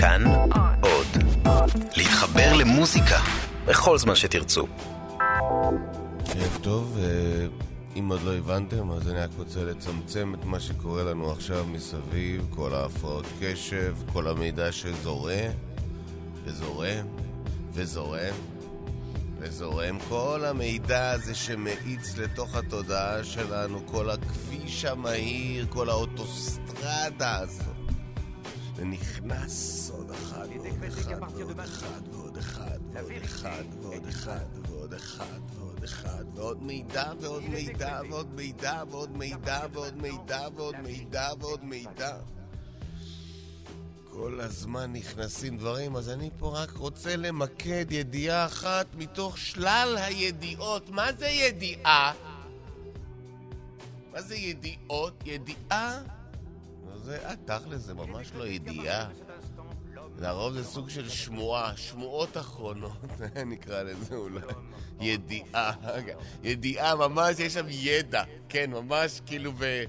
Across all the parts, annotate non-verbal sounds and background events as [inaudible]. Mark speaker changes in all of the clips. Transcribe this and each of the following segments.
Speaker 1: כאן עוד. להתחבר למוזיקה בכל זמן שתרצו.
Speaker 2: ערב טוב, אה, אם עוד לא הבנתם, אז אני רק רוצה לצמצם את מה שקורה לנו עכשיו מסביב, כל ההפרעות קשב, כל המידע שזורם, וזורם, וזורם, וזורם, כל המידע הזה שמאיץ לתוך התודעה שלנו, כל הכביש המהיר, כל האוטוסטרדה הזאת. ונכנס עוד אחד ועוד אחד ועוד אחד ועוד אחד ועוד אחד ועוד אחד ועוד אחד ועוד אחד ועוד מידע ועוד מידע ועוד מידע ועוד מידע ועוד מידע ועוד מידע ועוד מידע כל הזמן נכנסים דברים, אז אני פה רק רוצה למקד ידיעה אחת מתוך שלל הידיעות. מה זה ידיעה? מה זה ידיעות? ידיעה זה, אה, תכל'ס, זה ממש לא ידיעה. לרוב זה סוג של שמועה, שמועות אחרונות, נקרא לזה אולי. ידיעה, ידיעה, ממש יש שם ידע, כן, ממש כאילו ב...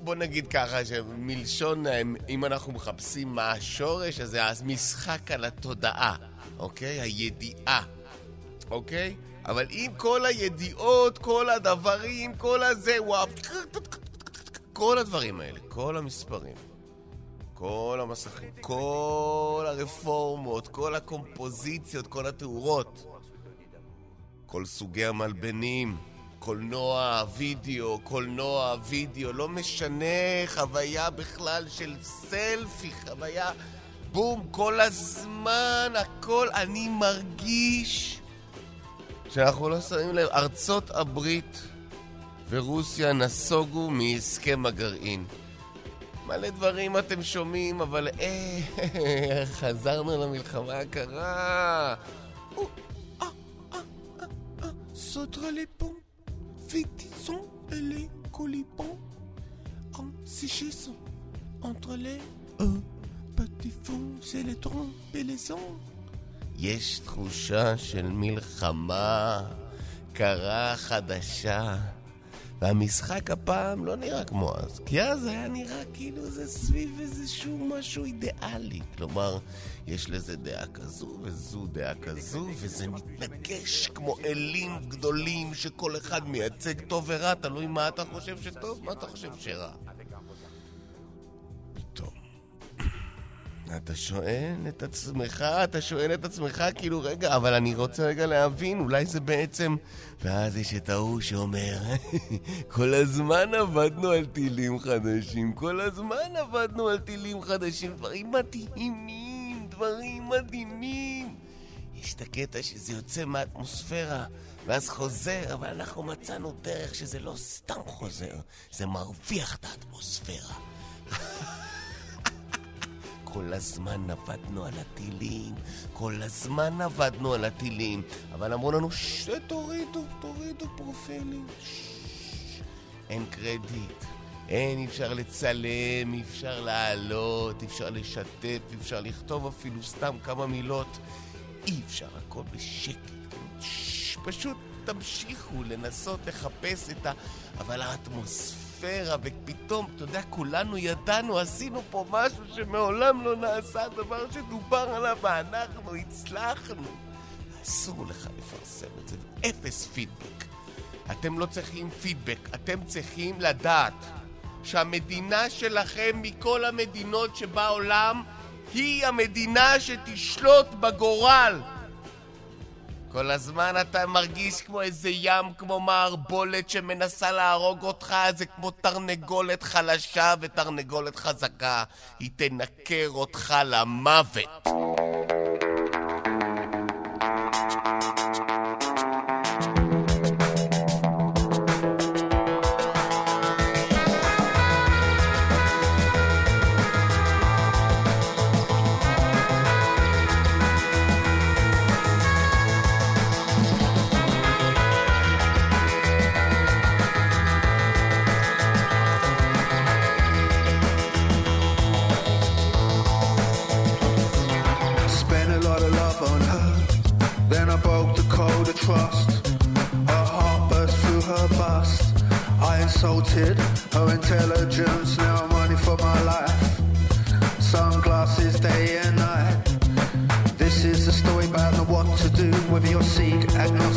Speaker 2: בוא נגיד ככה, שמלשון, אם אנחנו מחפשים מה השורש, אז זה המשחק על התודעה, אוקיי? הידיעה, אוקיי? אבל אם כל הידיעות, כל הדברים, כל הזה, וואו, כל הדברים האלה, כל המספרים, כל המסכים, כל הרפורמות, כל הקומפוזיציות, כל התאורות, כל סוגי המלבנים, קולנוע, וידאו, קולנוע, וידאו, לא משנה, חוויה בכלל של סלפי, חוויה, בום, כל הזמן, הכל, אני מרגיש שאנחנו לא שמים לב, ארצות הברית ורוסיה נסוגו מהסכם הגרעין. מלא דברים אתם שומעים, אבל אה, חזרנו למלחמה הקרה. אה, אה, אה, סוטרה לפום, ויטיסון אלה קוליפון, אמ סישסון, אנטרלה, אה, פטיפון, סלטרון, פלסון. יש תחושה של מלחמה קרה חדשה. והמשחק הפעם לא נראה כמו אז, כי אז היה נראה כאילו זה סביב איזשהו משהו אידיאלי. כלומר, יש לזה דעה כזו וזו דעה כזו, וזה מתנגש כמו אלים גדולים שכל אחד מייצג טוב ורע, תלוי מה אתה חושב שטוב, מה אתה חושב שרע. אתה שואל את עצמך, אתה שואל את עצמך, כאילו, רגע, אבל אני רוצה רגע להבין, אולי זה בעצם... ואז יש את ההוא שאומר, [laughs] כל הזמן עבדנו על טילים חדשים, כל הזמן עבדנו על טילים חדשים, דברים מדהימים, דברים מדהימים. יש את הקטע שזה יוצא מהאטמוספירה, ואז חוזר, אבל אנחנו מצאנו דרך שזה לא סתם חוזר, זה מרוויח את האטמוספירה. [laughs] כל הזמן עבדנו על הטילים, כל הזמן עבדנו על הטילים, אבל אמרו לנו, שתורידו, תורידו פרופילים. אין קרדיט. אין, אי אפשר לצלם, אי אפשר לעלות, אי אפשר לשתף, אי אפשר לכתוב אפילו סתם כמה מילות. אי אפשר, הכל בשקט. פשוט תמשיכו לנסות לחפש את ה... אבל האטמוספירה... האטמוספירה, ופתאום, אתה יודע, כולנו ידענו, עשינו פה משהו שמעולם לא נעשה, דבר שדובר עליו, ואנחנו הצלחנו. אסור לך לפרסם את זה, אפס פידבק. אתם לא צריכים פידבק, אתם צריכים לדעת שהמדינה שלכם מכל המדינות שבעולם היא המדינה שתשלוט בגורל. כל הזמן אתה מרגיש כמו איזה ים, כמו מערבולת שמנסה להרוג אותך, זה כמו תרנגולת חלשה ותרנגולת חזקה. היא תנקר אותך למוות. trust. Her heart
Speaker 3: burst through her bust. I insulted her intelligence, now I'm running for my life. Sunglasses day and night. This is the story about what to do with your seat.
Speaker 2: agnostic.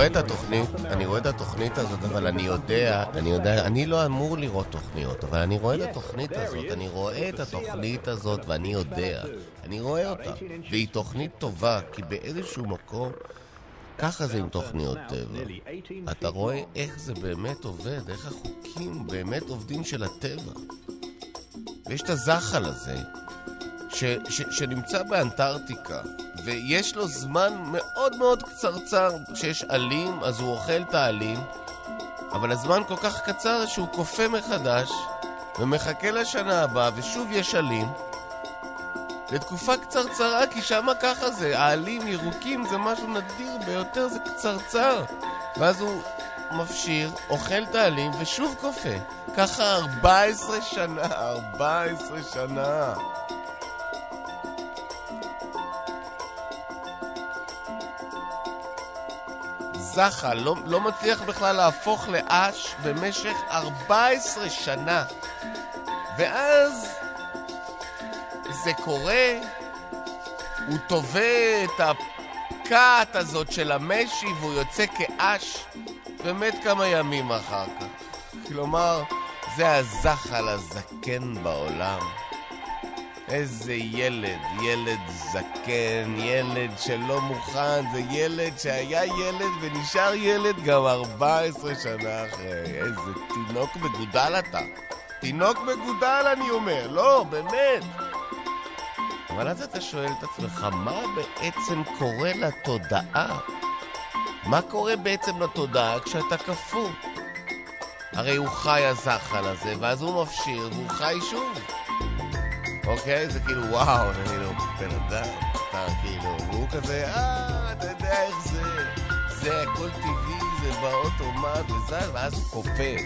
Speaker 2: רואה את התוכנית, אני רואה את התוכנית הזאת, אבל אני יודע, אני יודע, אני לא אמור לראות תוכניות, אבל אני רואה את התוכנית הזאת, אני רואה את התוכנית הזאת ואני יודע, אני רואה אותה, והיא תוכנית טובה, כי באיזשהו מקום, ככה זה עם תוכניות טבע. אתה רואה איך זה באמת עובד, איך החוקים באמת עובדים של הטבע. ויש את הזחל הזה, ש, ש, שנמצא באנטארקטיקה, ויש לו זמן מאוד מאוד קצרצר שיש עלים, אז הוא אוכל את העלים, אבל הזמן כל כך קצר שהוא קופא מחדש, ומחכה לשנה הבאה, ושוב יש עלים. לתקופה קצרצרה, כי שמה ככה זה, העלים ירוקים זה משהו נדיר ביותר, זה קצרצר. ואז הוא מפשיר, אוכל את העלים, ושוב קופא. ככה 14 שנה, 14 שנה. זחל לא, לא מצליח בכלל להפוך לאש במשך 14 שנה. ואז זה קורה, הוא תובע את הפקעת הזאת של המשי והוא יוצא כאש ומת כמה ימים אחר כך. כלומר, זה הזחל הזקן בעולם. איזה ילד, ילד זקן, ילד שלא מוכן, זה ילד שהיה ילד ונשאר ילד גם 14 שנה אחרי. איזה תינוק מגודל אתה. תינוק מגודל אני אומר, לא, באמת. אבל אז אתה שואל את עצמך, מה בעצם קורה לתודעה? מה קורה בעצם לתודעה כשאתה קפוא? הרי הוא חי הזחל הזה, ואז הוא מפשיר והוא חי שוב. אוקיי? זה כאילו, וואו, אני כאילו, בן אדם, אתה כאילו, והוא כזה, אה, אתה יודע איך זה, זה הכל טבעי, זה באוטומט וזה, ואז הוא קופא.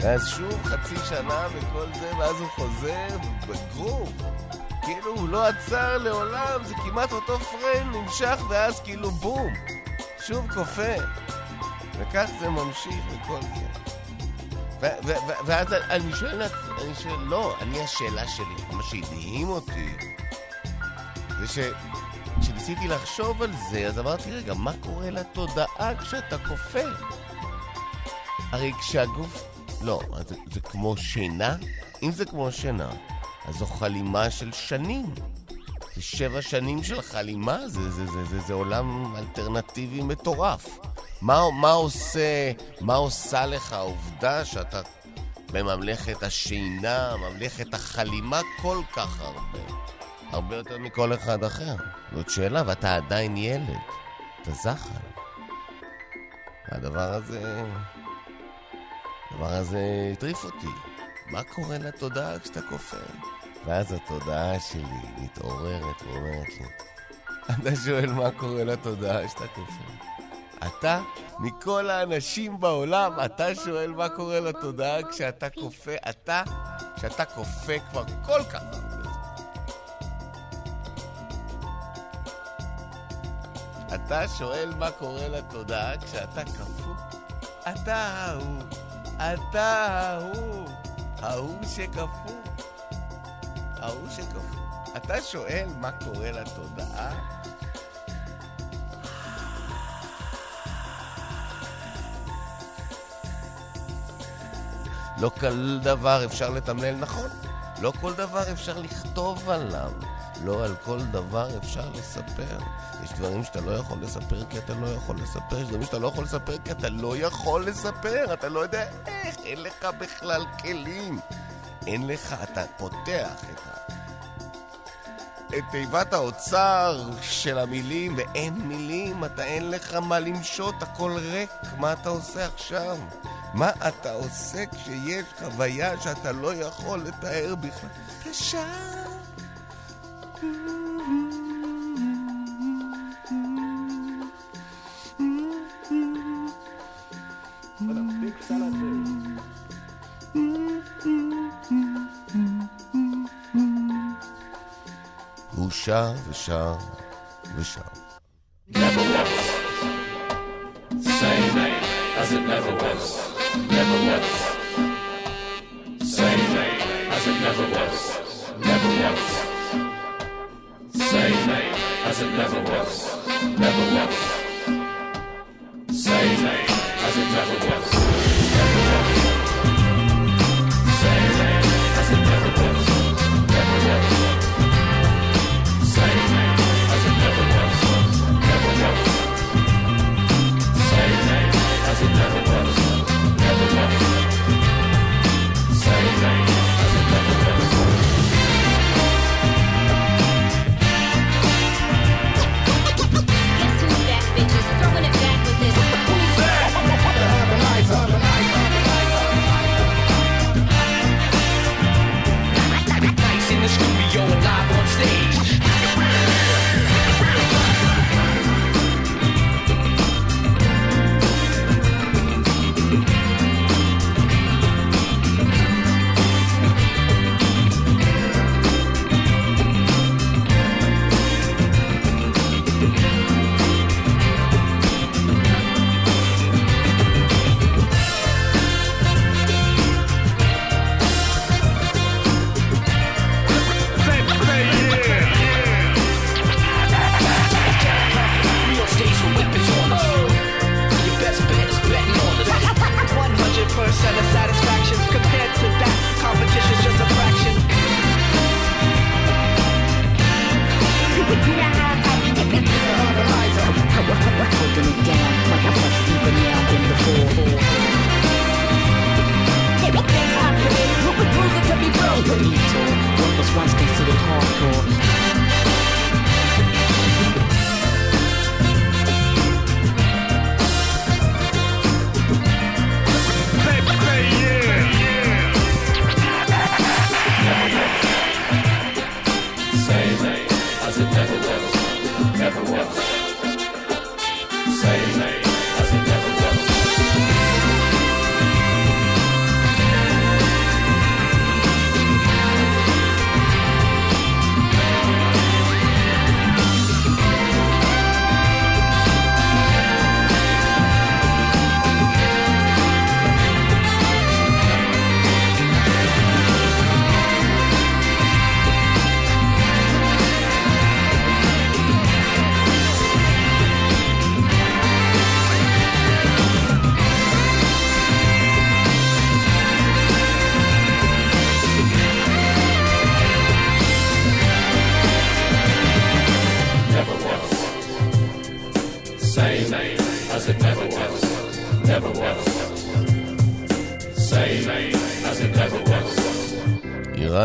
Speaker 2: ואז שוב חצי שנה וכל זה, ואז הוא חוזר בגרוב. כאילו, הוא לא עצר לעולם, זה כמעט אותו פריים נמשך, ואז כאילו בום, שוב קופא. וכך זה ממשיך וכל זה. ואז אני שואל, אני שואל, לא, אני השאלה שלי, מה שהדהים אותי, זה ש... כשניסיתי לחשוב על זה, אז אמרתי, רגע, מה קורה לתודעה כשאתה קופא? הרי כשהגוף... לא, זה, זה כמו שינה? אם זה כמו שינה, אז זו חלימה של שנים. זה שבע שנים של חלימה, זה, זה, זה, זה, זה עולם אלטרנטיבי מטורף. מה, מה עושה, מה עושה לך העובדה שאתה בממלכת השינה, ממלכת החלימה כל כך הרבה? הרבה יותר מכל אחד אחר. זאת שאלה, ואתה עדיין ילד. אתה זחל. והדבר הזה... הדבר הזה הטריף אותי. מה קורה לתודעה כשאתה כופה? ואז התודעה שלי מתעוררת ואומרת לי, אתה שואל מה קורה לתודעה כשאתה כופה? אתה, מכל האנשים בעולם, אתה שואל מה קורה לתודעה כשאתה כופה, אתה, כשאתה כופה כבר כל כך הרבה אתה שואל מה קורה לתודעה כשאתה כפו? אתה ההוא, אתה ההוא, ההוא שכפו, ההוא שכפו. אתה שואל מה קורה לתודעה? לא כל דבר אפשר לתמלל נכון, לא כל דבר אפשר לכתוב עליו, לא על כל דבר אפשר לספר. יש דברים שאתה לא יכול לספר כי אתה לא יכול לספר, יש דברים שאתה לא יכול לספר כי אתה לא יכול לספר, אתה לא יודע איך, אין לך בכלל כלים. אין לך, אתה פותח את ה... את תיבת האוצר של המילים, ואין מילים, אתה אין לך מה למשות, הכל ריק, מה אתה עושה עכשיו? מה אתה עושה כשיש חוויה שאתה לא יכול לתאר בכלל? אתה שם. הוא שר ושר ושר.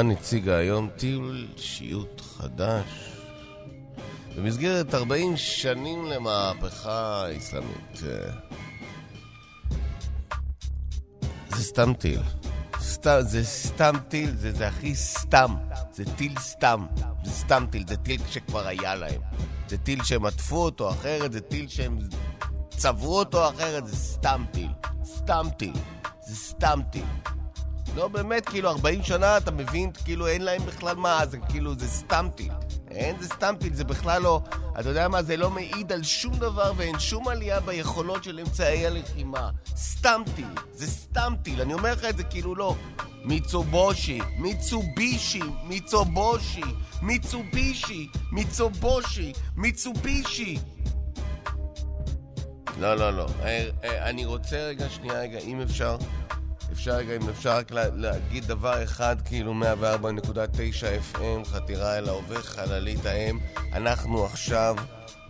Speaker 2: איראן הציגה היום טיול שיוט חדש במסגרת 40 שנים למהפכה האסלאמית. זה סתם טיל. סתם, זה סתם טיל, זה, זה הכי סתם. זה טיל סתם. זה סתם טיל, זה טיל שכבר היה להם. זה טיל שהם עטפו אותו אחרת, זה טיל שהם צבעו אותו אחרת, זה סתם טיל. סתם טיל. זה סתם טיל. לא, באמת, כאילו, 40 שנה, אתה מבין, כאילו, אין להם בכלל מה, זה כאילו, זה סתם טיל. אין, זה סתם טיל, זה בכלל לא... אתה יודע מה, זה לא מעיד על שום דבר ואין שום עלייה ביכולות של אמצעי הלחימה. סתם טיל, זה סתם טיל, אני אומר לך את זה כאילו לא. מיצובושי, מיצובישי, מיצובושי, מיצובישי, מיצובושי, מיצובישי. לא, לא, לא. אה, אה, אני רוצה רגע, שנייה, רגע, אם אפשר, אפשר רגע, אם אפשר רק לה, להגיד דבר אחד, כאילו 104.9 FM, חתירה אל ההווה, חללית האם. אנחנו עכשיו,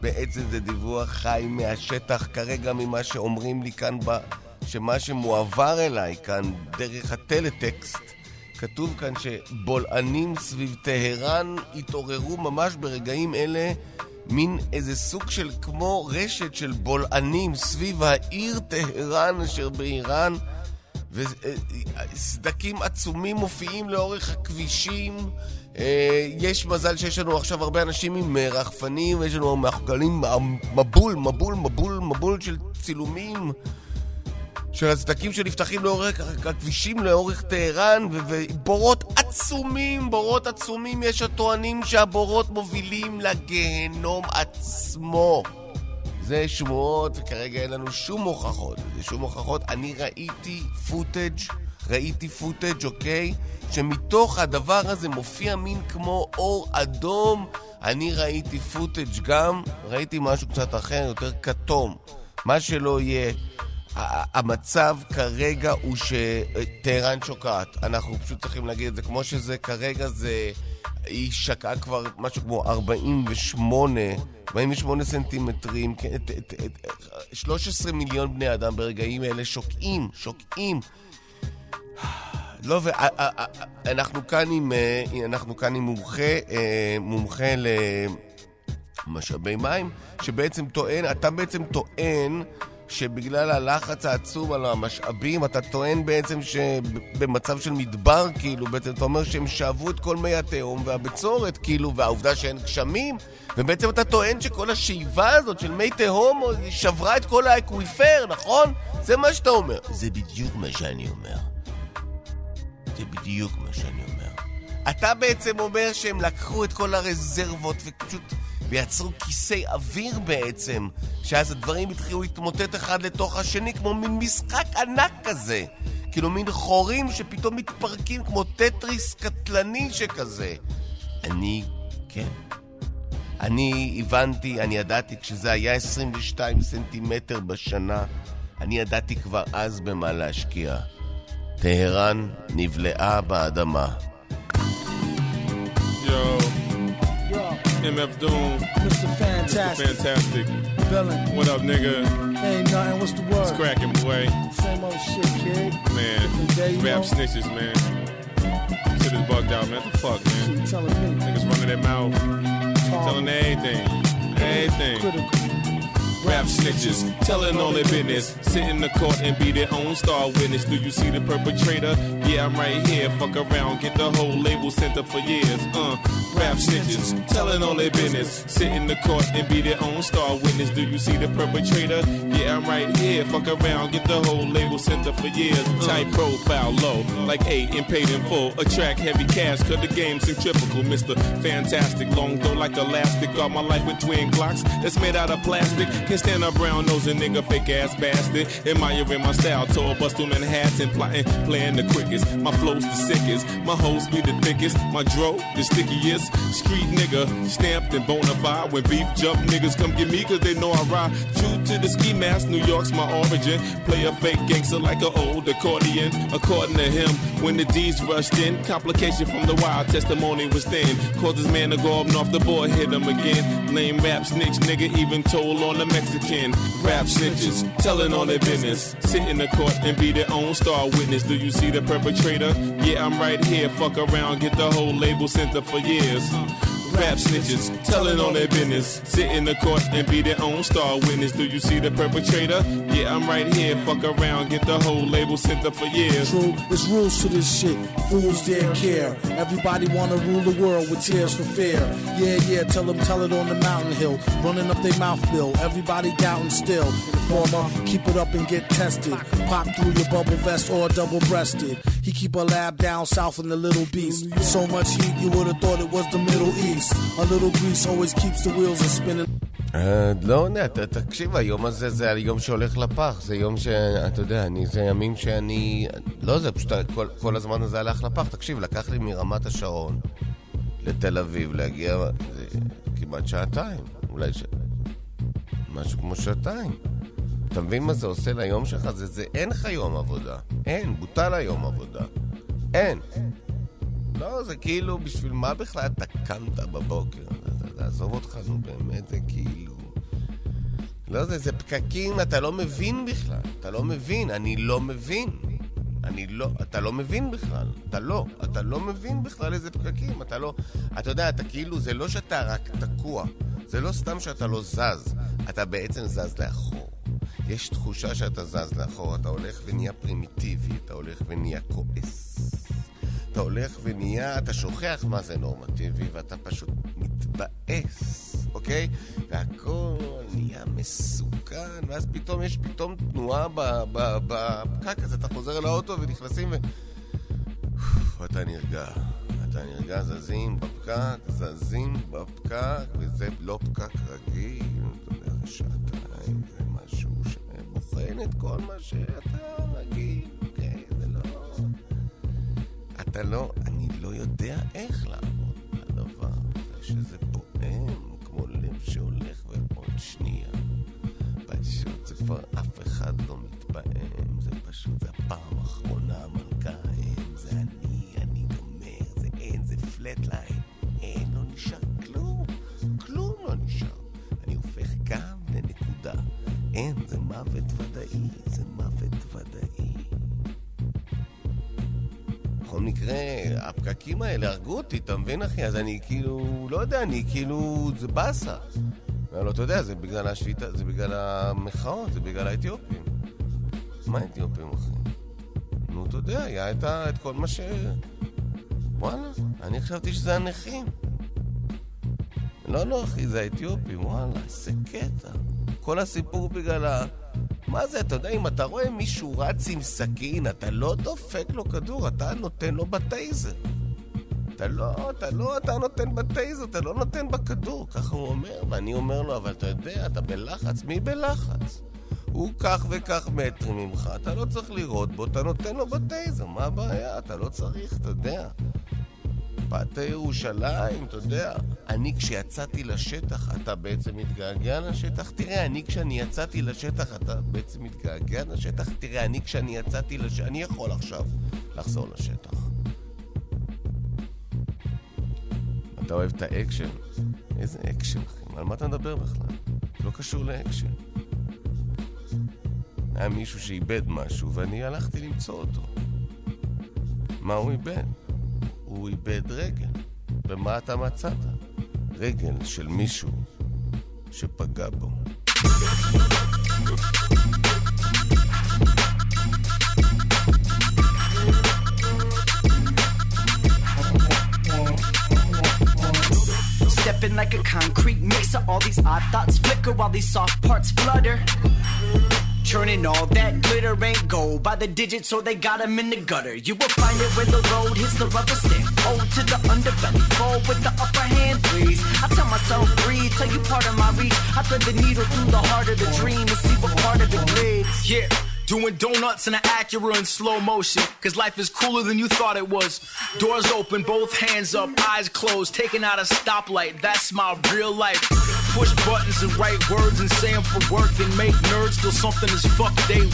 Speaker 2: בעצם זה דיווח חי מהשטח, כרגע ממה שאומרים לי כאן, ב, שמה שמועבר אליי כאן, דרך הטלטקסט, כתוב כאן שבולענים סביב טהרן התעוררו ממש ברגעים אלה מין איזה סוג של כמו רשת של בולענים סביב העיר טהרן אשר באיראן וסדקים עצומים מופיעים לאורך הכבישים. אה, יש מזל שיש לנו עכשיו הרבה אנשים עם אה, רחפנים, יש לנו מחגלים מבול, מבול, מבול, מבול של צילומים של הסדקים שנפתחים לאורך הכבישים לאורך טהרן ובורות עצומים, בורות עצומים יש הטוענים שהבורות מובילים לגיהנום עצמו זה שמועות וכרגע אין לנו שום הוכחות, זה שום הוכחות. אני ראיתי footage, ראיתי footage, אוקיי? שמתוך הדבר הזה מופיע מין כמו אור אדום. אני ראיתי footage גם, ראיתי משהו קצת אחר, יותר כתום. מה שלא יהיה המצב כרגע הוא שטהרן שוקעת. אנחנו פשוט צריכים להגיד את זה כמו שזה כרגע זה... היא שקעה כבר משהו כמו 48, 48 סנטימטרים, 13 כן, מיליון בני אדם ברגעים אלה שוקעים, שוקעים. לא, ואנחנו כאן עם, אנחנו כאן עם מומחה, אה, מומחה למשאבי מים, שבעצם טוען, אתה בעצם טוען שבגלל הלחץ העצום על המשאבים, אתה טוען בעצם שבמצב של מדבר, כאילו, בעצם אתה אומר שהם שאבו את כל מי התהום והבצורת, כאילו, והעובדה שאין גשמים, ובעצם אתה טוען שכל השאיבה הזאת של מי תהום שברה את כל האקוויפר, נכון? זה מה שאתה אומר. זה בדיוק מה שאני אומר. זה בדיוק מה שאני אומר. אתה בעצם אומר שהם לקחו את כל הרזרבות ופשוט ויצרו כיסי אוויר בעצם, שאז הדברים התחילו להתמוטט אחד לתוך השני כמו מין משחק ענק כזה. כאילו מין חורים שפתאום מתפרקים כמו טטריס קטלני שכזה. אני, כן. אני הבנתי, אני ידעתי, כשזה היה 22 סנטימטר בשנה, אני ידעתי כבר אז במה להשקיע. טהרן נבלעה באדמה.
Speaker 4: MF Doom.
Speaker 5: Mr. Fantastic.
Speaker 4: Mr. Fantastic.
Speaker 5: Villain.
Speaker 4: What up, nigga?
Speaker 5: Ain't nothing. What's the word?
Speaker 4: It's cracking, boy.
Speaker 5: Same old shit, kid.
Speaker 4: Man,
Speaker 5: Day,
Speaker 4: rap
Speaker 5: know?
Speaker 4: snitches, man. Shit is bugged out, man. What the fuck, man?
Speaker 5: Telling me?
Speaker 4: Niggas running their mouth,
Speaker 5: Talk
Speaker 4: telling everything. Everything.
Speaker 5: Critical.
Speaker 4: Rap snitches, telling all their business. Sit in the court and be their own star witness. Do you see the perpetrator? Yeah, I'm right here. Fuck around, get the whole label sent up for years. Uh, rap snitches, telling all their business. Sit in the court and be their own star witness. Do you see the perpetrator? Yeah, I'm right here. Fuck around, get the whole label sent up for years. Type profile, low, like eight and paid in full. Attract heavy cash, cause the game's centrifugal. Mr. Fantastic, long though like elastic. Got my life with twin clocks that's made out of plastic. Can't stand a brown nosing nigga, fake ass bastard. Admiring my ear in my style, tall bust through Manhattan, plotting, playing the quickest. My flow's the sickest, my hoes be the thickest. My dro, the stickiest. Street nigga, stamped and bona fide. When beef jump, niggas come get me cause they know I ride. True to the ski mask, New York's my origin. Play a fake gangster like an old accordion. According to him, when the D's rushed in, complication from the wild testimony was thin. Caused his man to go up off the board, hit him again. Lame rap snitch, nigga, even told on the Mexican. Rap snitches, telling all their business. Sit in the court and be their own star witness. Do you see the perpetrator? Yeah, I'm right here. Fuck around, get the whole label sent up for years. Rap snitches, telling on their business. Sit in the court and be their own star witness. Do you see the perpetrator? Yeah, I'm right here. Fuck around, get the whole label sent up for years.
Speaker 5: True, there's rules to this shit. Fools dare care. Everybody wanna rule the world with tears for fear. Yeah, yeah, tell them, tell it on the mountain hill. Running up their mouth bill. Everybody doubting still. Informer, keep it up and get tested. Pop through your bubble vest or double breasted. He keep a lab down south in the Little Beast. So much heat, you would've thought it was the Middle East. A little grease always keeps the wheels a spinning.
Speaker 2: אה, לא ת- תקשיב, היום הזה זה היום שהולך לפח, זה יום ש... אתה יודע, זה ימים שאני... לא, זה פשוט, כל, הזמן הזה הלך לפח. תקשיב, לקח לי מרמת השרון לתל אביב להגיע זה כמעט שעתיים, אולי ש... משהו כמו שעתיים. אתה מבין מה זה עושה ליום שלך? זה, אין לך יום עבודה. אין, בוטל היום עבודה. אין. לא, זה כאילו, בשביל מה בכלל אתה קמת בבוקר? לעזוב אותך, נו באמת, זה כאילו... לא, זה, זה פקקים, אתה לא מבין בכלל. אתה לא מבין, אני לא מבין. אני לא, אתה לא מבין בכלל. אתה לא, אתה לא מבין בכלל איזה פקקים. אתה לא, אתה יודע, אתה כאילו, זה לא שאתה רק תקוע. זה לא סתם שאתה לא זז. אתה בעצם זז לאחור. יש תחושה שאתה זז לאחור, אתה הולך ונהיה פרימיטיבי, אתה הולך ונהיה כועס. אתה הולך ונהיה, אתה שוכח מה זה נורמטיבי, ואתה פשוט מתבאס, אוקיי? והכל נהיה מסוכן, ואז פתאום יש פתאום תנועה בפקק הזה, אתה חוזר לאוטו ונכנסים ו... ואתה נרגע. אתה נרגע, זזים בפקק, זזים בפקק, וזה לא פקק רגיל, אתה יודע, שעתיים, זה משהו שבוחן את כל מה שאתה רגיל. אתה לא, אני לא יודע איך לעבוד בדבר שזה פועם כמו לב שהולך ועוד שנייה. פשוט זה כבר אף אחד לא מתפעם, זה פשוט, זה הפעם האחרונה, מלכיים, זה אני, אני גומר, זה אין, זה פלטליין, אין, לא נשאר כלום, כלום לא נשאר. אני הופך גם לנקודה. אין, זה מוות ודאי, בכל מקרה, הפקקים האלה הרגו אותי, אתה מבין אחי? אז אני כאילו, לא יודע, אני כאילו, זה באסה. אבל אתה יודע, זה בגלל השביתה, זה בגלל המחאות, זה בגלל האתיופים. מה האתיופים אחי? נו, אתה יודע, היה את, את כל מה ש... וואלה, אני חשבתי שזה הנכים. לא, לא, אחי, זה האתיופים, וואלה, איזה קטע. כל הסיפור בגלל ה... מה זה, אתה יודע, אם אתה רואה מישהו רץ עם סכין, אתה לא דופק לו כדור, אתה נותן לו בטייזר. אתה לא, אתה לא, אתה נותן בטייזר, אתה לא נותן בכדור, ככה הוא אומר, ואני אומר לו, אבל אתה יודע, אתה בלחץ, מי בלחץ? הוא כך וכך מטרים ממך, אתה לא צריך לירות בו, אתה נותן לו בטייזר, מה הבעיה? אתה לא צריך, אתה יודע. באת ירושלים, אתה יודע. אני כשיצאתי לשטח, אתה בעצם מתגעגע לשטח? תראה, אני כשאני יצאתי לשטח, אתה בעצם מתגעגע לשטח? תראה, אני כשאני יצאתי לשטח, אני יכול עכשיו לחזור לשטח. אתה אוהב את האקשן? איזה אקשן, אחי? על מה אתה מדבר בכלל? לא קשור לאקשן. היה מישהו שאיבד משהו, ואני הלכתי למצוא אותו. מה הוא איבד? הוא איבד רגל. ומה אתה מצאת? רגל של מישהו שפגע בו.
Speaker 6: Stepping like a concrete mixer, all these odd thoughts flicker while these soft parts flutter. Churning all that glitter ain't gold by the digits, so they got got 'em in the gutter. You will find it when the road hits the rubber stamp. Hold to the underbelly, fall with the upper hand, please. I tell myself, breathe, tell you part of my reach. I thread the needle through the heart of the dream and see what part of it bleeds.
Speaker 7: Yeah. Doing donuts in an Acura in slow motion. Cause life is cooler than you thought it was. Doors open, both hands up, eyes closed, taking out a stoplight. That's my real life. Push buttons and write words and say them for work and make nerds feel something as fuck daily.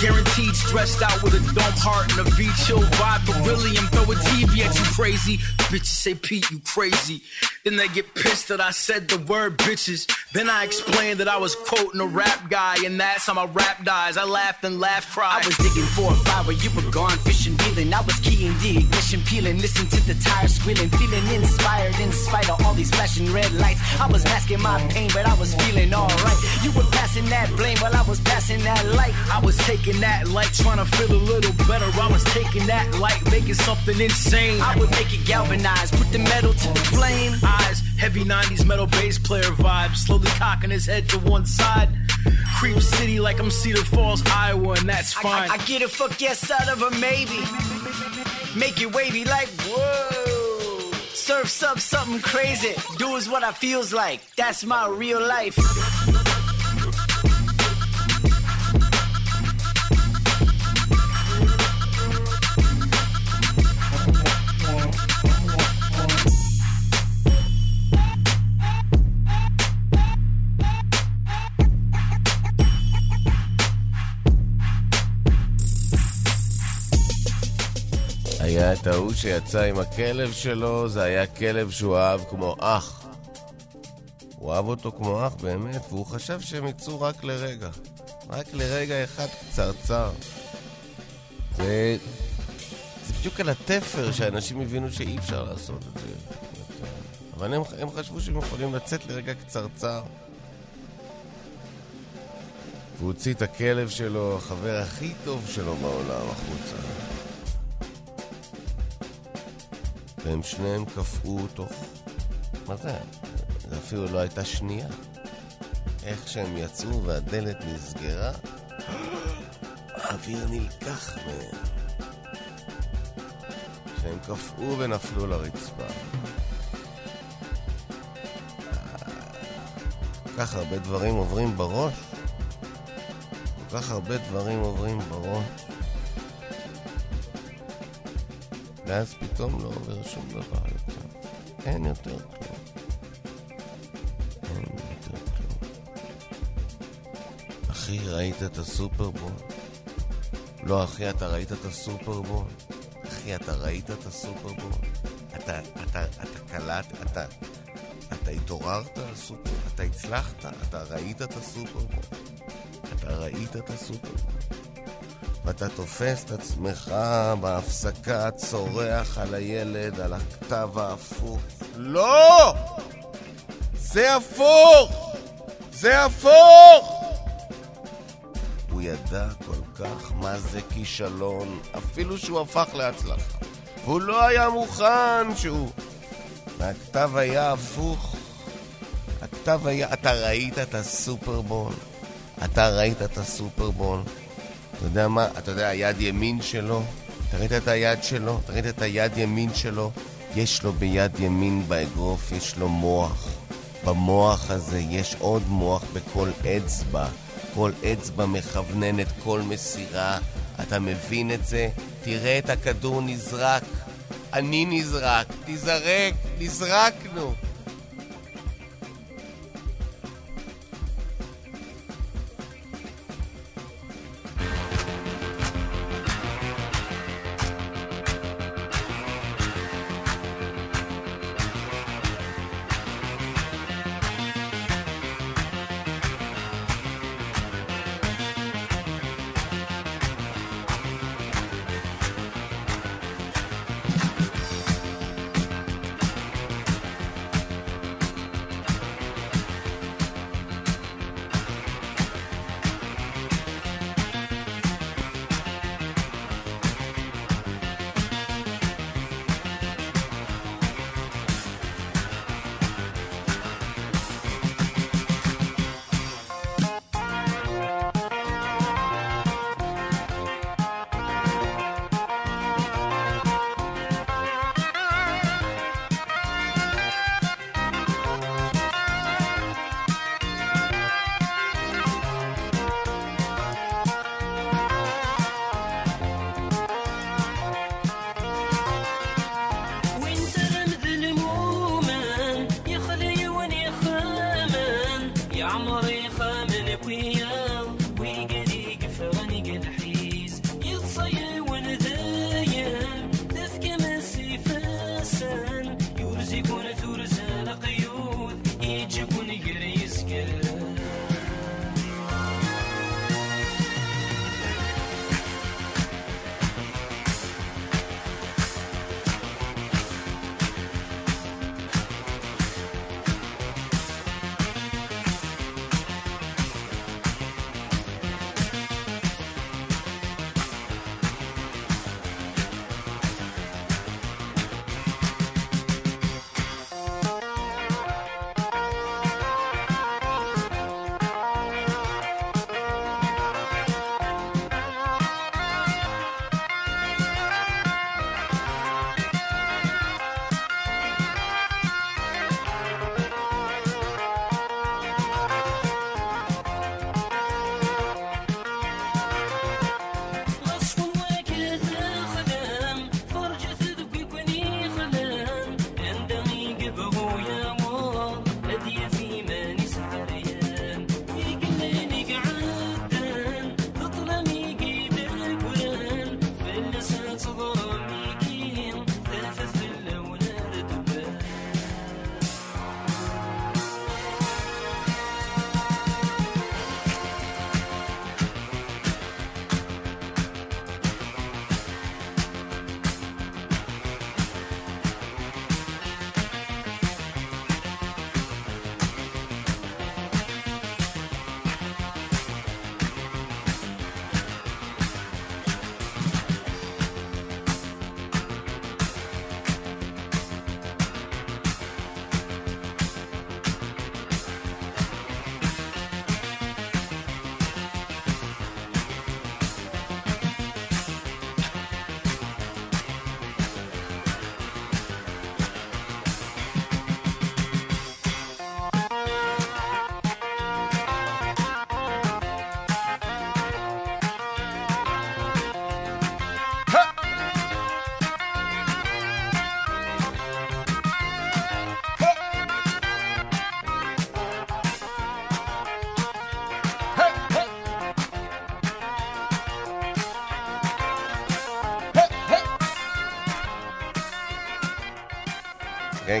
Speaker 7: Guaranteed stressed out with a dumb heart and a V chill vibe, but really I'm throwing TV at you crazy. Bitches say Pete, you crazy. Then they get pissed that I said the word bitches. Then I explained that I was quoting a rap guy, and that's how my rap dies. I laughed and laughed, cried.
Speaker 6: I was digging for a fire where you were gone, fishing feeling. I was keying the ignition, peeling, listen to the tires squealing, feeling inspired in spite of all these flashing red lights. I was masking my pain, but I was feeling alright. You were passing that blame while I was passing that light.
Speaker 7: I was taking that light, trying to feel a little better. I was taking that light, making something insane.
Speaker 6: I would make it galvanize, put the metal to the flame.
Speaker 7: Eyes, heavy 90s metal bass player vibe, slowly cocking his head to one side. Creep City like I'm Cedar Falls, Iowa, and that's
Speaker 6: I,
Speaker 7: fine.
Speaker 6: I, I get a fuck yes out of a maybe. Make it wavy like whoa. Surfs up something crazy. Do is what I feels like. That's my real life.
Speaker 2: היה את ההוא שיצא עם הכלב שלו, זה היה כלב שהוא אהב כמו אח. הוא אהב אותו כמו אח באמת, והוא חשב שהם יצאו רק לרגע. רק לרגע אחד קצרצר. זה... זה בדיוק על התפר שאנשים הבינו שאי אפשר לעשות את זה. אבל הם, הם חשבו שהם יכולים לצאת לרגע קצרצר. והוא הוציא את הכלב שלו, החבר הכי טוב שלו בעולם, החוצה. והם שניהם קפאו תוך... מה זה? זה אפילו לא הייתה שנייה. איך שהם יצאו והדלת נסגרה, האוויר נלקח מהם. שהם קפאו ונפלו לרצפה. כל כך הרבה דברים עוברים בראש. כל כך הרבה דברים עוברים בראש. ואז פתאום לא עובר שום דבר יותר. אין יותר כלום. אין יותר כלום. אחי, ראית את הסופרבול? לא, אחי, אתה ראית את הסופרבול? אחי, אתה ראית את הסופרבול? אתה, אתה, אתה קלט, אתה, אתה התעוררת על סופר, אתה הצלחת, אתה ראית את הסופרבול. אתה ראית את הסופרבול. ואתה תופס את עצמך בהפסקה, צורח על הילד, על הכתב ההפוך. לא! זה הפוך! זה הפוך! הוא ידע כל כך מה זה כישלון, אפילו שהוא הפך להצלחה. והוא לא היה מוכן שהוא... והכתב היה הפוך. הכתב היה... אתה ראית את הסופרבול? אתה ראית את הסופרבול? אתה יודע מה? אתה יודע, היד ימין שלו? אתה ראית את היד שלו? אתה ראית את היד ימין שלו? יש לו ביד ימין באגרוף, יש לו מוח. במוח הזה יש עוד מוח בכל אצבע. כל אצבע מכווננת כל מסירה. אתה מבין את זה? תראה את הכדור נזרק. אני נזרק. תיזרק. נזרקנו.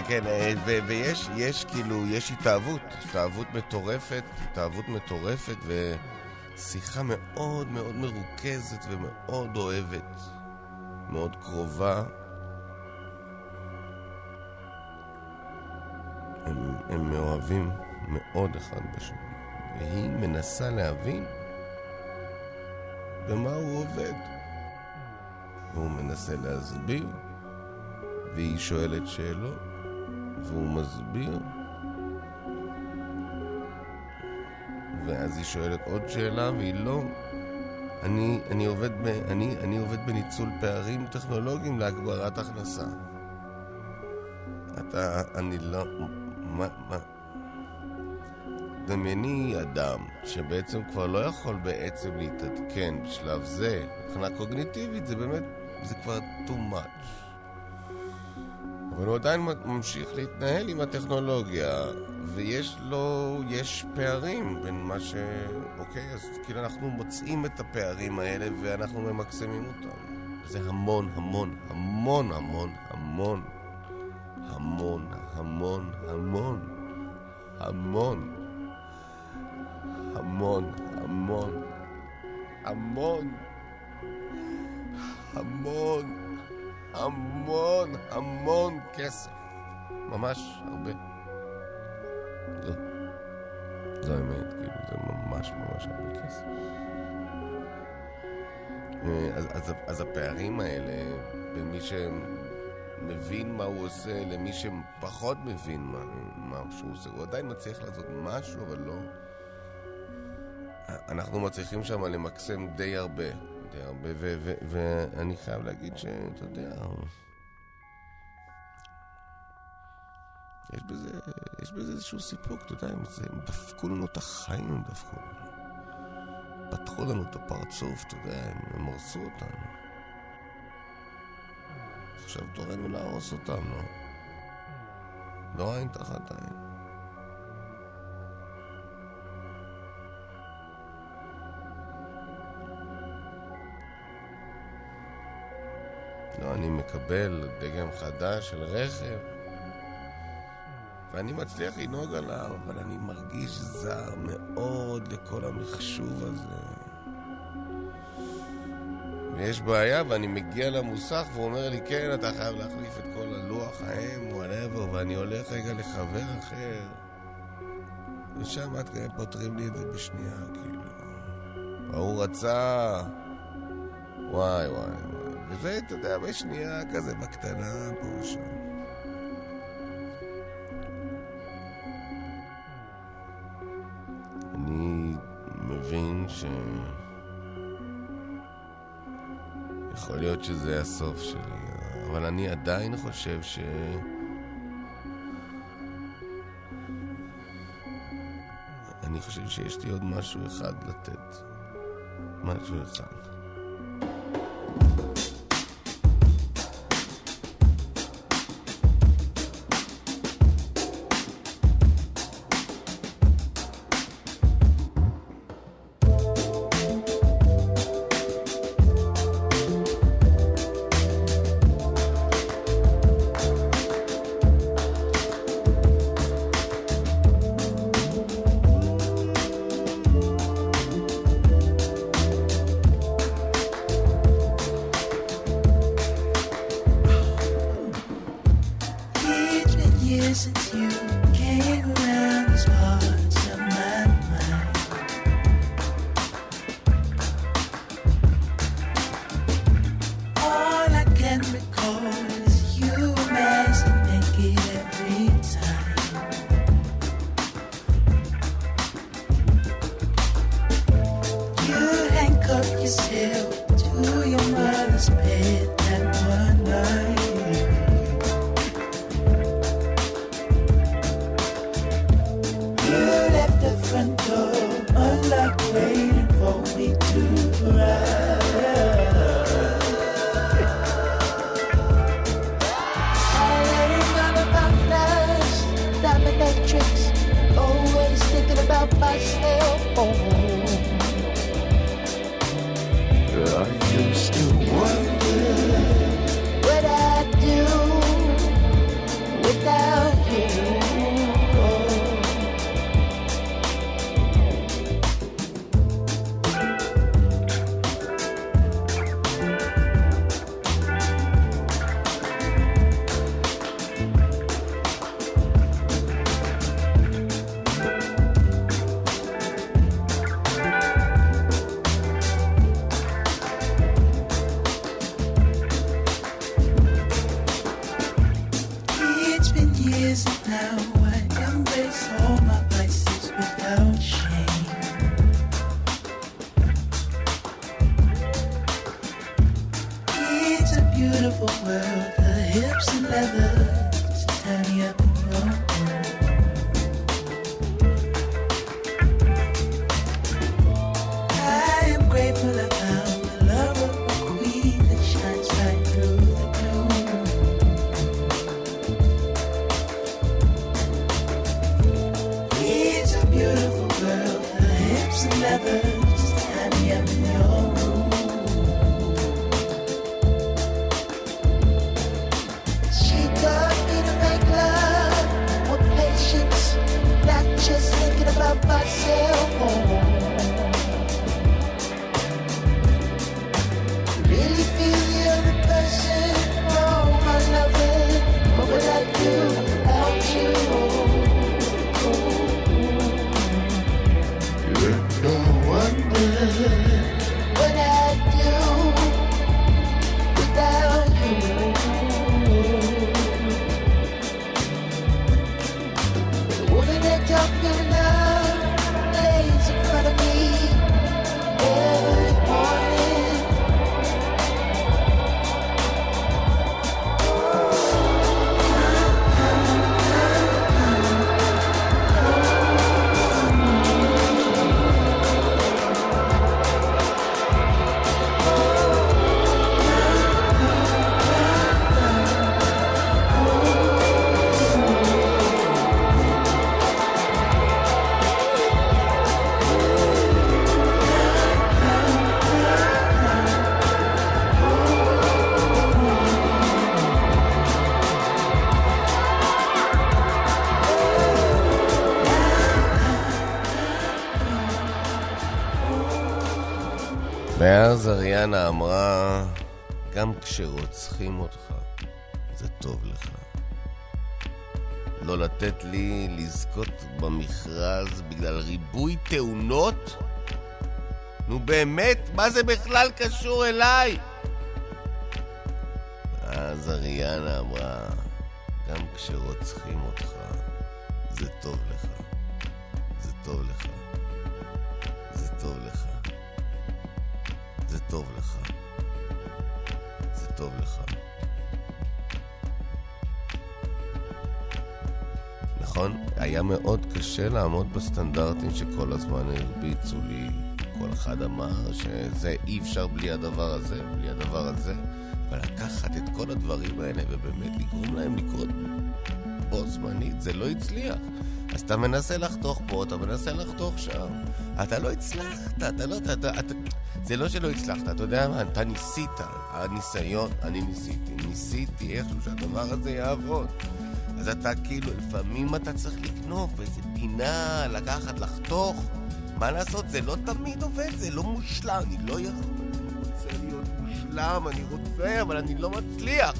Speaker 2: כן, כן, אה, ויש יש כאילו, יש התאהבות, התאהבות מטורפת, התאהבות מטורפת, ושיחה מאוד מאוד מרוכזת ומאוד אוהבת, מאוד קרובה. הם, הם מאוהבים מאוד אחד בשני, והיא מנסה להבין במה הוא עובד. והוא מנסה להסביר, והיא שואלת שאלות, והוא מסביר, ואז היא שואלת עוד שאלה, והיא לא... אני, אני, עובד ב, אני, אני עובד בניצול פערים טכנולוגיים להגברת הכנסה. אתה, אני לא... מה, מה? דמייני אדם שבעצם כבר לא יכול בעצם להתעדכן בשלב זה, מבחינה קוגניטיבית זה באמת, זה כבר too much. אבל הוא עדיין ממשיך להתנהל עם הטכנולוגיה, ויש לו, יש פערים בין מה ש... אוקיי, אז כאילו אנחנו מוצאים את הפערים האלה ואנחנו ממקסמים אותם. זה המון, המון, המון, המון, המון, המון, המון, המון, המון, המון, המון, המון, המון. המון, המון כסף. ממש הרבה. זו, זו האמת, כאילו, זה ממש ממש הרבה כסף. אה, אז, אז, אז הפערים האלה, בין מי שמבין מה הוא עושה למי שפחות מבין מה, מה שהוא עושה, הוא עדיין מצליח לעשות משהו, אבל לא... אנחנו מצליחים שם למקסם די הרבה. הרבה, ואני חייב להגיד שאתה יודע, יש בזה, יש בזה איזשהו סיפוק, אתה יודע, הם, הם דפקו לנו את החיים, הם דפקו לנו. פתחו לנו את הפרצוף, אתה יודע, הם, הם הרסו אותנו. עכשיו תורנו להרוס אותם, לא? לא עין תחת עין. לא, אני מקבל דגם חדש של רכב, ואני מצליח לנהוג עליו, אבל אני מרגיש זר מאוד לכל המחשוב הזה. ויש בעיה, ואני מגיע למוסך והוא אומר לי, כן, אתה חייב להחליף את כל הלוח ההם, וואטאבר, ואני הולך רגע לחבר אחר. ושם עד כאלה פותרים לי את זה בשנייה, כאילו. ההוא רצה... וואי, וואי, וואי. וזה, אתה יודע, בשנייה כזה, בקטנה, פה ושם. אני מבין ש... יכול להיות שזה הסוף שלי, אבל אני עדיין חושב ש... אני חושב שיש לי עוד משהו אחד לתת. משהו אחד.
Speaker 8: up myself
Speaker 2: on אריאנה אמרה, גם כשרוצחים אותך, זה טוב לך. לא לתת לי לזכות במכרז בגלל ריבוי תאונות? נו באמת, מה זה בכלל קשור אליי? אז אריאנה אמרה, גם כשרוצחים אותך, זה טוב לך. זה טוב לך. זה טוב לך. זה טוב לך. זה טוב לך. נכון? היה מאוד קשה לעמוד בסטנדרטים שכל הזמן הרביצו לי. כל אחד אמר שזה אי אפשר בלי הדבר הזה, בלי הדבר הזה. אבל לקחת את כל הדברים האלה ובאמת לגרום להם לקרות בו זמנית, זה לא הצליח. אז אתה מנסה לחתוך פה, אתה מנסה לחתוך שם. אתה לא הצלחת, אתה לא... אתה, אתה, אתה, זה לא שלא הצלחת, אתה יודע מה? אתה ניסית. הניסיון, אני ניסיתי. ניסיתי איכשהו שהדבר הזה יעבוד. אז אתה כאילו, לפעמים אתה צריך לקנוף איזה פינה, לקחת, לחתוך. מה לעשות? זה לא תמיד עובד, זה לא מושלם. אני לא יכול, אני רוצה להיות מושלם, אני רוצה, אבל אני לא מצליח.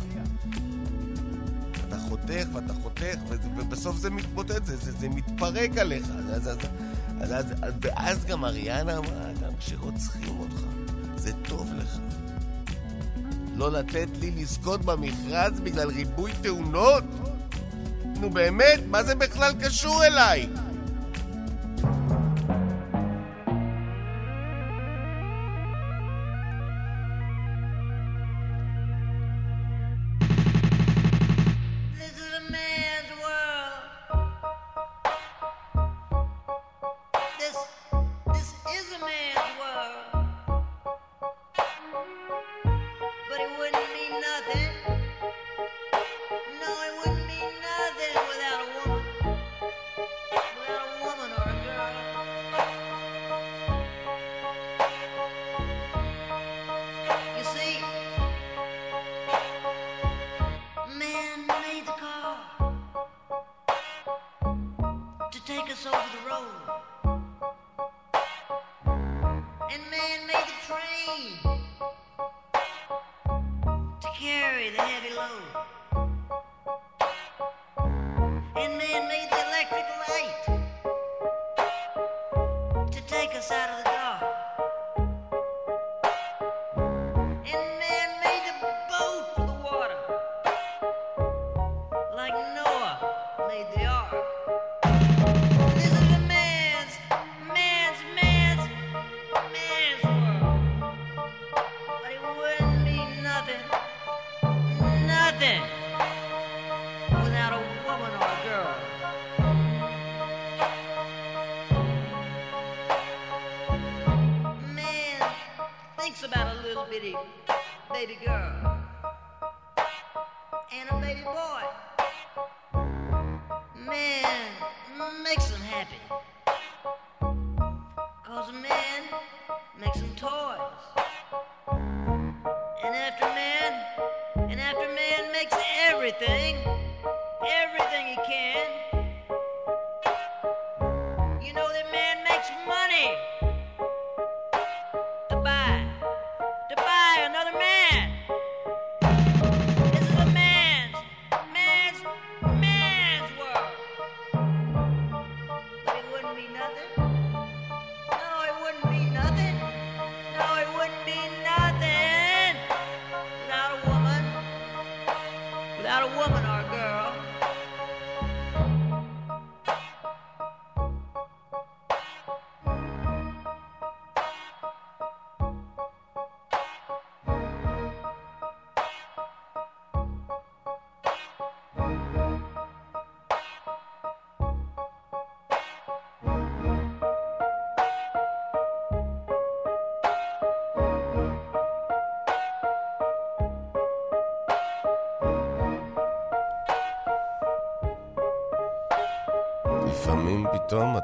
Speaker 2: אתה חותך ואתה חותך, ובסוף זה מתמוטט, זה, זה, זה מתפרק עליך. אז, אז, אז, אז, אז, ואז גם אריאנה אמרה, גם כשרוצחים אותך, זה טוב לך. לא לתת לי לזכות במכרז בגלל ריבוי תאונות? נו באמת, מה זה בכלל קשור אליי?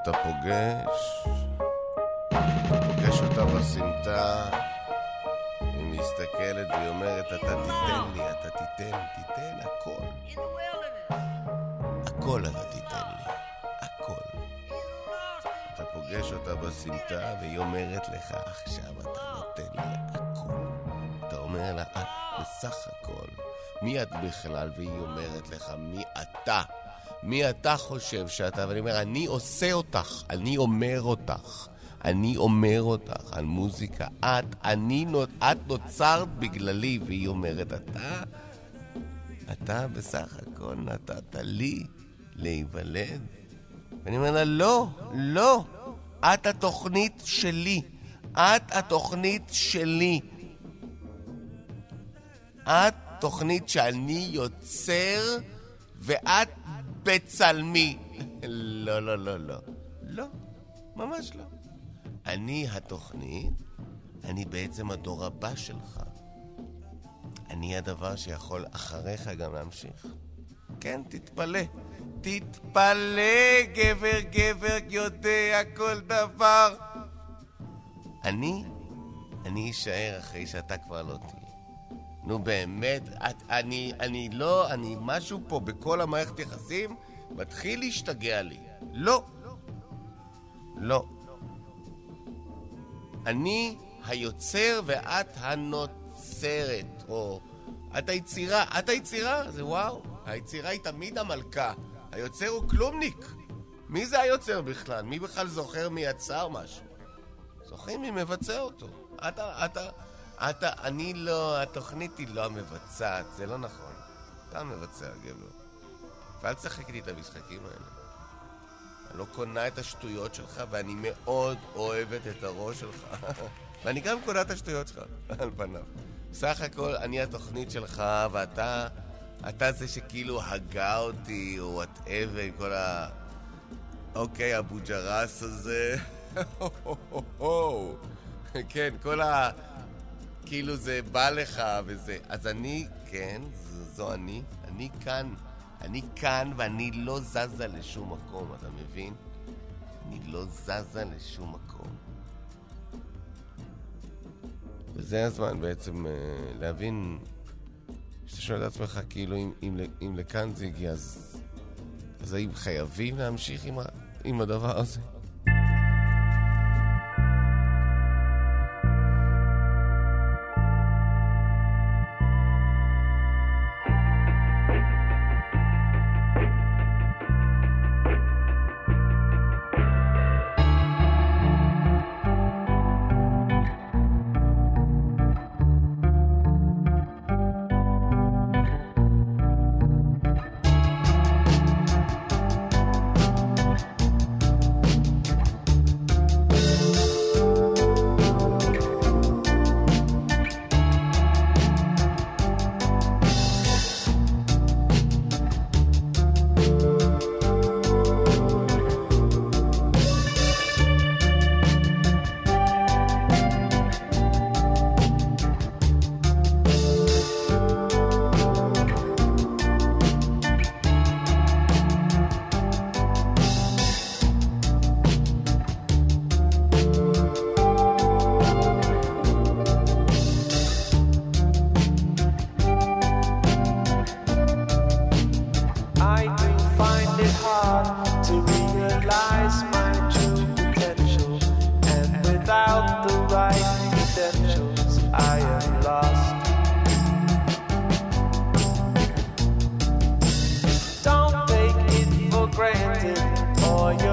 Speaker 2: אתה פוגש, פוגש אותה בסמטה, היא מסתכלת והיא אומרת, אתה תיתן לי, אתה תיתן, תיתן הכל. הכל אתה תיתן לי, הכל. אתה פוגש אותה בסמטה והיא אומרת לך, עכשיו אתה נותן לי הכל. אתה אומר לה, את בסך הכל. מי את בכלל? והיא אומרת לך, מי אתה? מי אתה חושב שאתה? ואני אומר, אני עושה אותך, אני אומר אותך. אני אומר אותך על מוזיקה. את, אני, את נוצרת בגללי, והיא אומרת, אתה, אתה בסך הכל נתת לי להיוולד. ואני אומר לה, לא, לא, את התוכנית שלי. את התוכנית שלי. את תוכנית שאני יוצר, ואת בצלמי. לא, לא, לא, לא. לא, ממש לא. אני התוכנית, אני בעצם הדור הבא שלך. אני הדבר שיכול אחריך גם להמשיך. כן, תתפלא. תתפלא, גבר, גבר, יודע כל דבר. אני, אני אשאר אחרי שאתה כבר לא תהיה. נו באמת, את, אני, אני לא, אני משהו פה בכל המערכת יחסים מתחיל להשתגע לי. לא. לא. אני היוצר ואת הנוצרת, או את היצירה, את היצירה, זה וואו. היצירה היא תמיד המלכה. היוצר הוא כלומניק. מי זה היוצר בכלל? מי בכלל זוכר מי יצר משהו? זוכרים מי מבצע אותו. אתה, אתה, אתה, אני לא, התוכנית היא לא המבצעת, זה לא נכון. אתה המבצע, גבר. ואל תשחק איתי את המשחקים האלה. אני לא קונה את השטויות שלך, ואני מאוד אוהבת את הראש שלך. [laughs] ואני גם קונה את השטויות שלך, [laughs] על פניו. בסך הכל, אני התוכנית שלך, ואתה... אתה זה שכאילו הגה אותי, או whatever, עם כל ה... אוקיי, אבו ג'רס הזה. [laughs] כן, כל ה... כאילו זה בא לך וזה. אז אני, כן, ז- זו אני. אני כאן. אני כאן ואני לא זזה לשום מקום, אתה מבין? אני לא זזה לשום מקום. וזה הזמן בעצם אה, להבין, שאתה שואל את עצמך, כאילו, אם, אם, אם לכאן זה הגיע, אז, אז האם חייבים להמשיך עם, ה, עם הדבר הזה?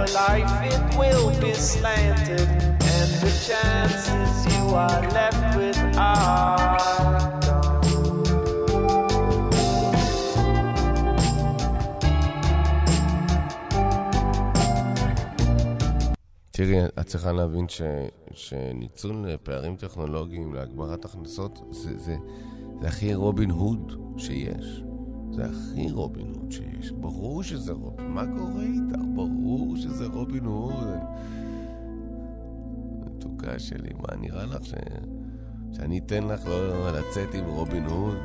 Speaker 9: Your life it will be slanted. And the chances you are left with are
Speaker 2: תראי, את צריכה להבין ש, שניצול פערים טכנולוגיים להגברת הכנסות זה, זה, זה הכי רובין הוד שיש. זה הכי רובין הוד שיש. ברור שזה רובין. מה קורה איתך? ברור שזה רובין הוד. מתוקה שלי, מה נראה לך ש... שאני אתן לך לא לצאת עם רובין הוד?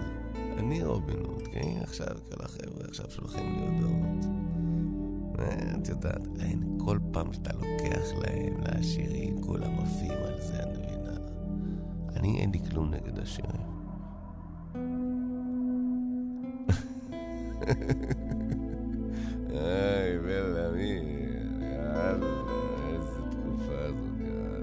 Speaker 2: אני רובין הוד, כן? עכשיו כל החבר'ה עכשיו שולחים לי הודעות. אה, את יודעת, אין, כל פעם שאתה לוקח להם, לעשירים, כולם עפים על זה, את מבינה? אני, אין לי כלום נגד עשירים. איי, בלעמי, יאללה, איזה תקופה זאת, יאללה.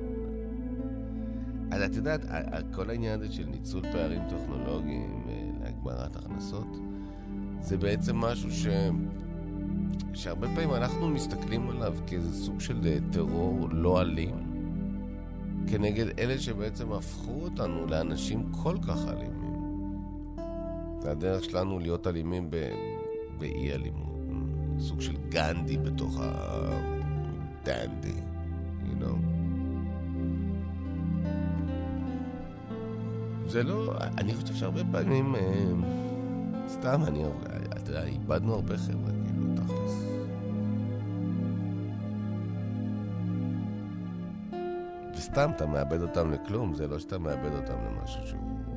Speaker 2: אז את יודעת, כל העניין הזה של ניצול פערים טכנולוגיים אה, להגברת הכנסות, זה בעצם משהו ש... שהרבה פעמים אנחנו מסתכלים עליו כאיזה סוג של אה, טרור לא אלים, כנגד אלה שבעצם הפכו אותנו לאנשים כל כך אלימים. זה הדרך שלנו להיות אלימים ב... באי אלימות. סוג של גנדי בתוך הדנדי, you know. זה לא... אני חושב שהרבה פעמים... אה, סתם, אני... אתה יודע, איבדנו הרבה חבר'ה, כאילו, תכלס. וסתם, אתה מאבד אותם לכלום, זה לא שאתה מאבד אותם למשהו שהוא...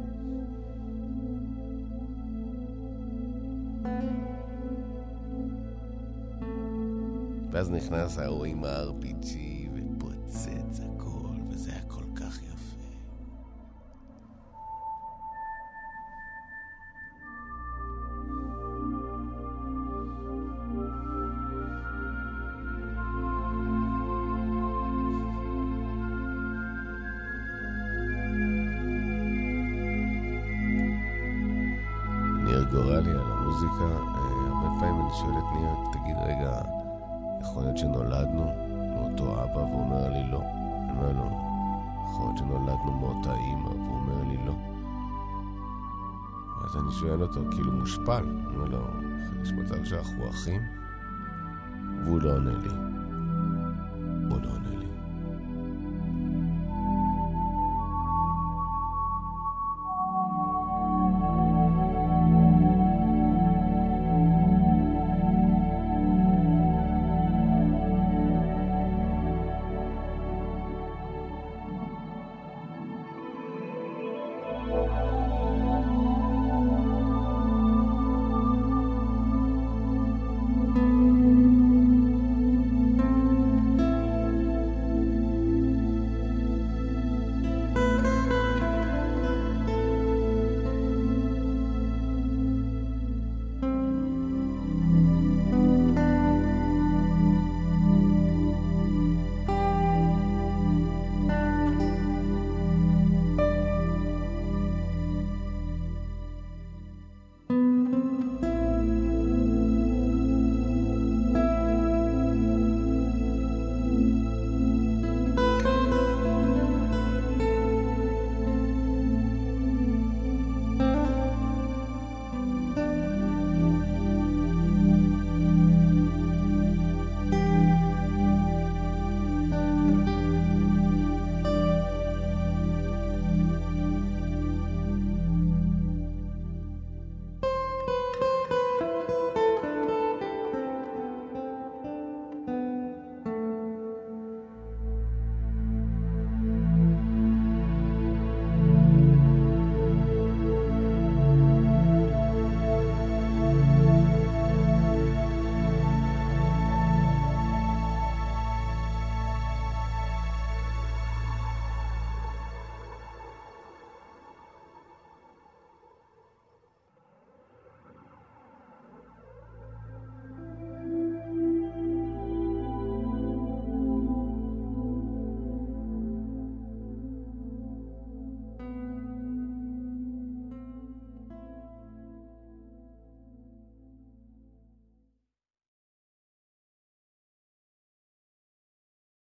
Speaker 2: ואז נכנס ההוא עם ה-RPG שאנחנו אחים? והוא לא עונה